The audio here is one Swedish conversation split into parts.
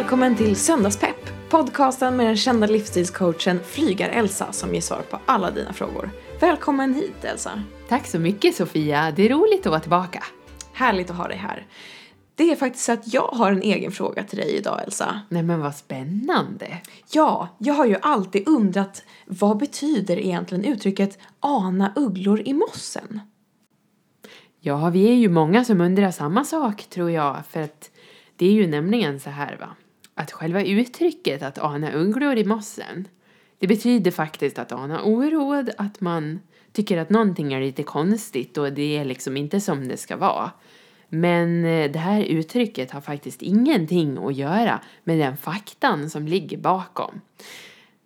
Välkommen till Söndagspepp, podcasten med den kända livsstilscoachen Flygar-Elsa som ger svar på alla dina frågor. Välkommen hit Elsa! Tack så mycket Sofia, det är roligt att vara tillbaka. Härligt att ha dig här. Det är faktiskt så att jag har en egen fråga till dig idag Elsa. Nej men vad spännande. Ja, jag har ju alltid undrat vad betyder egentligen uttrycket ana ugglor i mossen? Ja, vi är ju många som undrar samma sak tror jag, för att det är ju nämligen så här va, att själva uttrycket att ana ugglor i mossen, det betyder faktiskt att ana oråd, att man tycker att någonting är lite konstigt och det är liksom inte som det ska vara. Men eh, det här uttrycket har faktiskt ingenting att göra med den faktan som ligger bakom.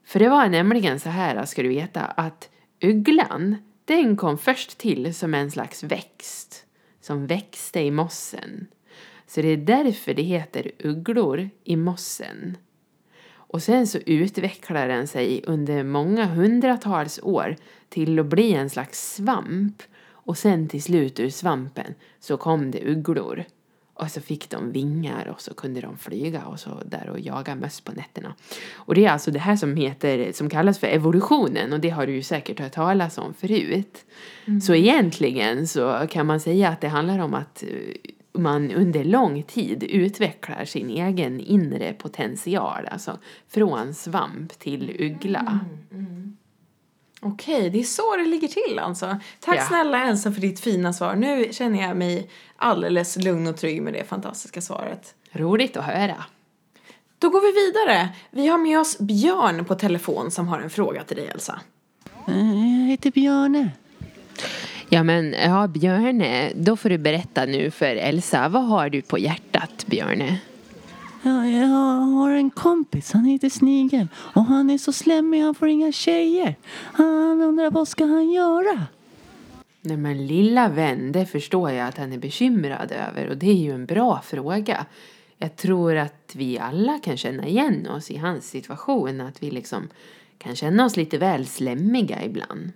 För det var nämligen så här, ska du veta, att ugglan, den kom först till som en slags växt som växte i mossen. Så det är därför det heter ugglor i mossen. Och sen så utvecklar den sig under många hundratals år till att bli en slags svamp. Och sen till slut ur svampen så kom det ugglor. Och så fick de vingar och så kunde de flyga och så där och jaga möss på nätterna. Och det är alltså det här som heter, som kallas för evolutionen och det har du ju säkert hört talas om förut. Mm. Så egentligen så kan man säga att det handlar om att eh, man under lång tid utvecklar sin egen inre potential, alltså från svamp till uggla. Mm, mm. Okej, det är så det ligger till alltså. Tack ja. snälla Elsa för ditt fina svar. Nu känner jag mig alldeles lugn och trygg med det fantastiska svaret. Roligt att höra. Då går vi vidare. Vi har med oss Björn på telefon som har en fråga till dig Elsa. Eh, jag heter Björne. Ja men, ja Björne, då får du berätta nu för Elsa. Vad har du på hjärtat Björne? Ja, jag har en kompis, han heter Snigel. Och han är så slemmig, han får inga tjejer. Han undrar vad ska han göra? Nej men lilla vän, det förstår jag att han är bekymrad över och det är ju en bra fråga. Jag tror att vi alla kan känna igen oss i hans situation, att vi liksom kan känna oss lite väl slemmiga ibland.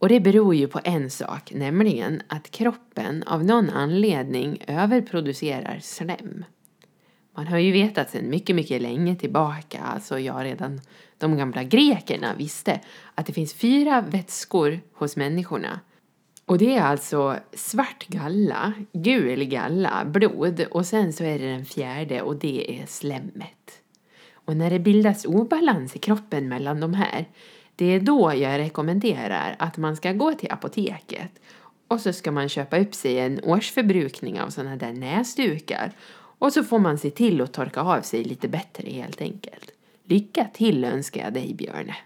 Och det beror ju på en sak, nämligen att kroppen av någon anledning överproducerar slem. Man har ju vetat sedan mycket, mycket länge tillbaka, alltså jag redan de gamla grekerna visste att det finns fyra vätskor hos människorna. Och det är alltså svart galla, gul galla, blod och sen så är det den fjärde och det är slemmet. Och när det bildas obalans i kroppen mellan de här, det är då jag rekommenderar att man ska gå till apoteket och så ska man köpa upp sig en årsförbrukning av sådana där näsdukar och så får man se till att torka av sig lite bättre helt enkelt. Lycka till önskar jag dig Björne.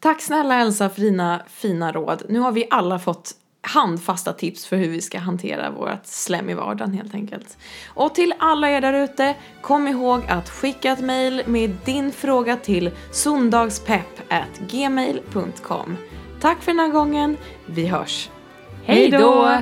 Tack snälla Elsa för dina fina råd. Nu har vi alla fått handfasta tips för hur vi ska hantera vårt slem i vardagen helt enkelt. Och till alla er där ute, kom ihåg att skicka ett mail med din fråga till sondagspepp@gmail.com. Tack för den här gången, vi hörs! Hej då!